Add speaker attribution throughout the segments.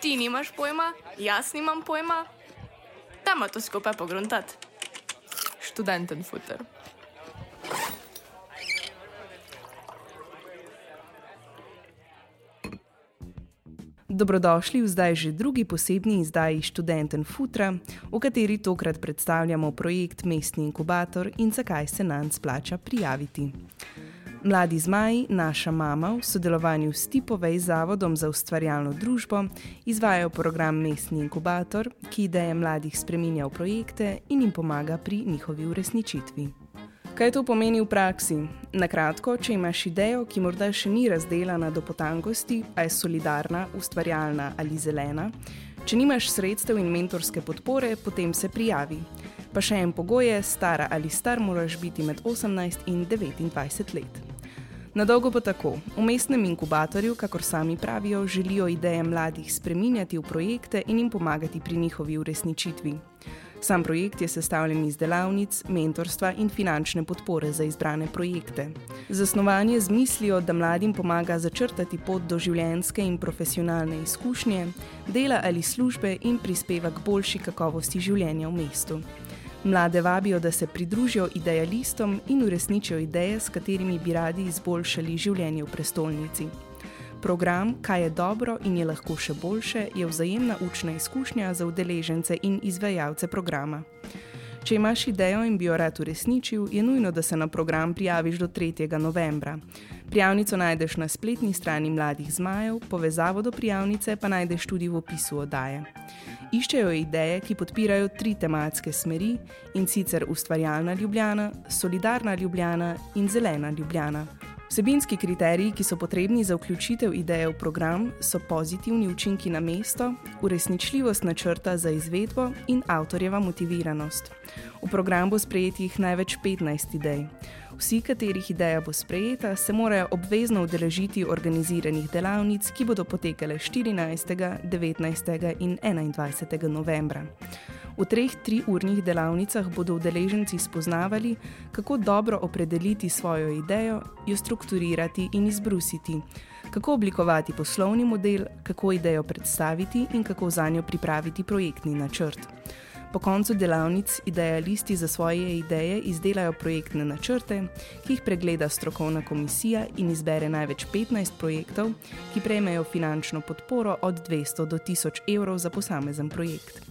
Speaker 1: Ti nimaš pojma, jaz nimam pojma. Dajmo to skupaj pogruntati.
Speaker 2: Študenten futer.
Speaker 3: Dobrodošli v zdaj že drugi posebni izdaji Študenten Futra, v kateri tokrat predstavljamo projekt Mestni inkubator in zakaj se nam splača prijaviti. Mladi zmaji, naša mama, v sodelovanju s Tipovej Zavodom za ustvarjalno družbo, izvajajo program Mestni inkubator, ki ideje mladih spreminja v projekte in jim pomaga pri njihovi uresničitvi. Kaj to pomeni v praksi? Na kratko, če imaš idejo, ki morda še ni razdeljena do potankosti, a je solidarna, ustvarjalna ali zelena, če nimaš sredstev in mentorske podpore, potem se prijavi. Pa še en pogoj je, stara ali star moraš biti med 18 in 29 let. Na dolgo pa tako. V mestnem inkubatorju, kakor sami pravijo, želijo ideje mladih spreminjati v projekte in jim pomagati pri njihovi uresničitvi. Sam projekt je sestavljen iz delavnic, mentorstva in finančne podpore za izbrane projekte. Zasnovanje z mislijo, da mladim pomaga začrtati pot do življenjske in profesionalne izkušnje, dela ali službe in prispeva k boljši kakovosti življenja v mestu. Mlade vabijo, da se pridružijo idealistom in uresničijo ideje, s katerimi bi radi izboljšali življenje v prestolnici. Program, kaj je dobro in je lahko še boljše, je vzajemna učna izkušnja za udeležence in izvajalce programa. Če imaš idejo in bi jo rad uresničil, je nujno, da se na program prijaviš do 3. novembra. Prijavnico najdeš na spletni strani Mladih Zmajev, povezavo do prijavnice pa najdeš tudi v opisu oddaje. Iščejo ideje, ki podpirajo tri tematske smeri in sicer ustvarjalna ljubljena, solidarna ljubljena in zelena ljubljena. Vsebinski kriteriji, ki so potrebni za vključitev ideje v program, so pozitivni učinki na mesto, uresničljivost načrta za izvedbo in avtorjeva motiviranost. V program bo sprejetih največ 15 idej. Vsi, katerih ideja bo sprejeta, se morajo obvezno udeležiti organiziranih delavnic, ki bodo potekale 14., 19. in 21. novembra. V treh triurnih delavnicah bodo udeleženci spoznavali, kako dobro opredeliti svojo idejo, jo strukturirati in izbrusiti, kako oblikovati poslovni model, kako idejo predstaviti in kako za njo pripraviti projektni načrt. Po koncu delavnic idealisti za svoje ideje izdelajo projektne načrte, ki jih pregleda strokovna komisija in izbere največ 15 projektov, ki prejmejo finančno podporo od 200 do 1000 evrov za posamezen projekt.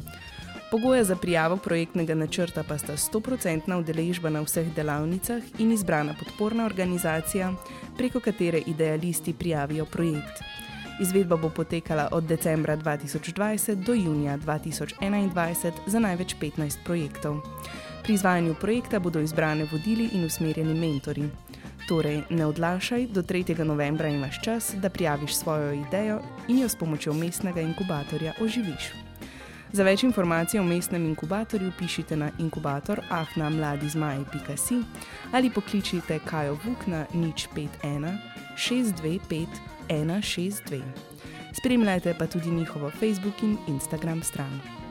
Speaker 3: Pogoje za prijavo projektnega načrta pa sta 100% udeležba na vseh delavnicah in izbrana podporna organizacija, preko katere idealisti prijavijo projekt. Izvedba bo potekala od decembra 2020 do junija 2021 za največ 15 projektov. Pri izvajanju projekta bodo izbrane vodili in usmerjeni mentori. Torej, ne odlašaj, do 3. novembra imaš čas, da prijaviš svojo idejo in jo s pomočjo mestnega inkubatorja oživiš. Za več informacij o mestnem inkubatorju pišite na inkubator afnamladizmaj.si ali pokličite Kajo Vuk na nič 51 625 162. Spremljajte pa tudi njihovo Facebook in Instagram stran.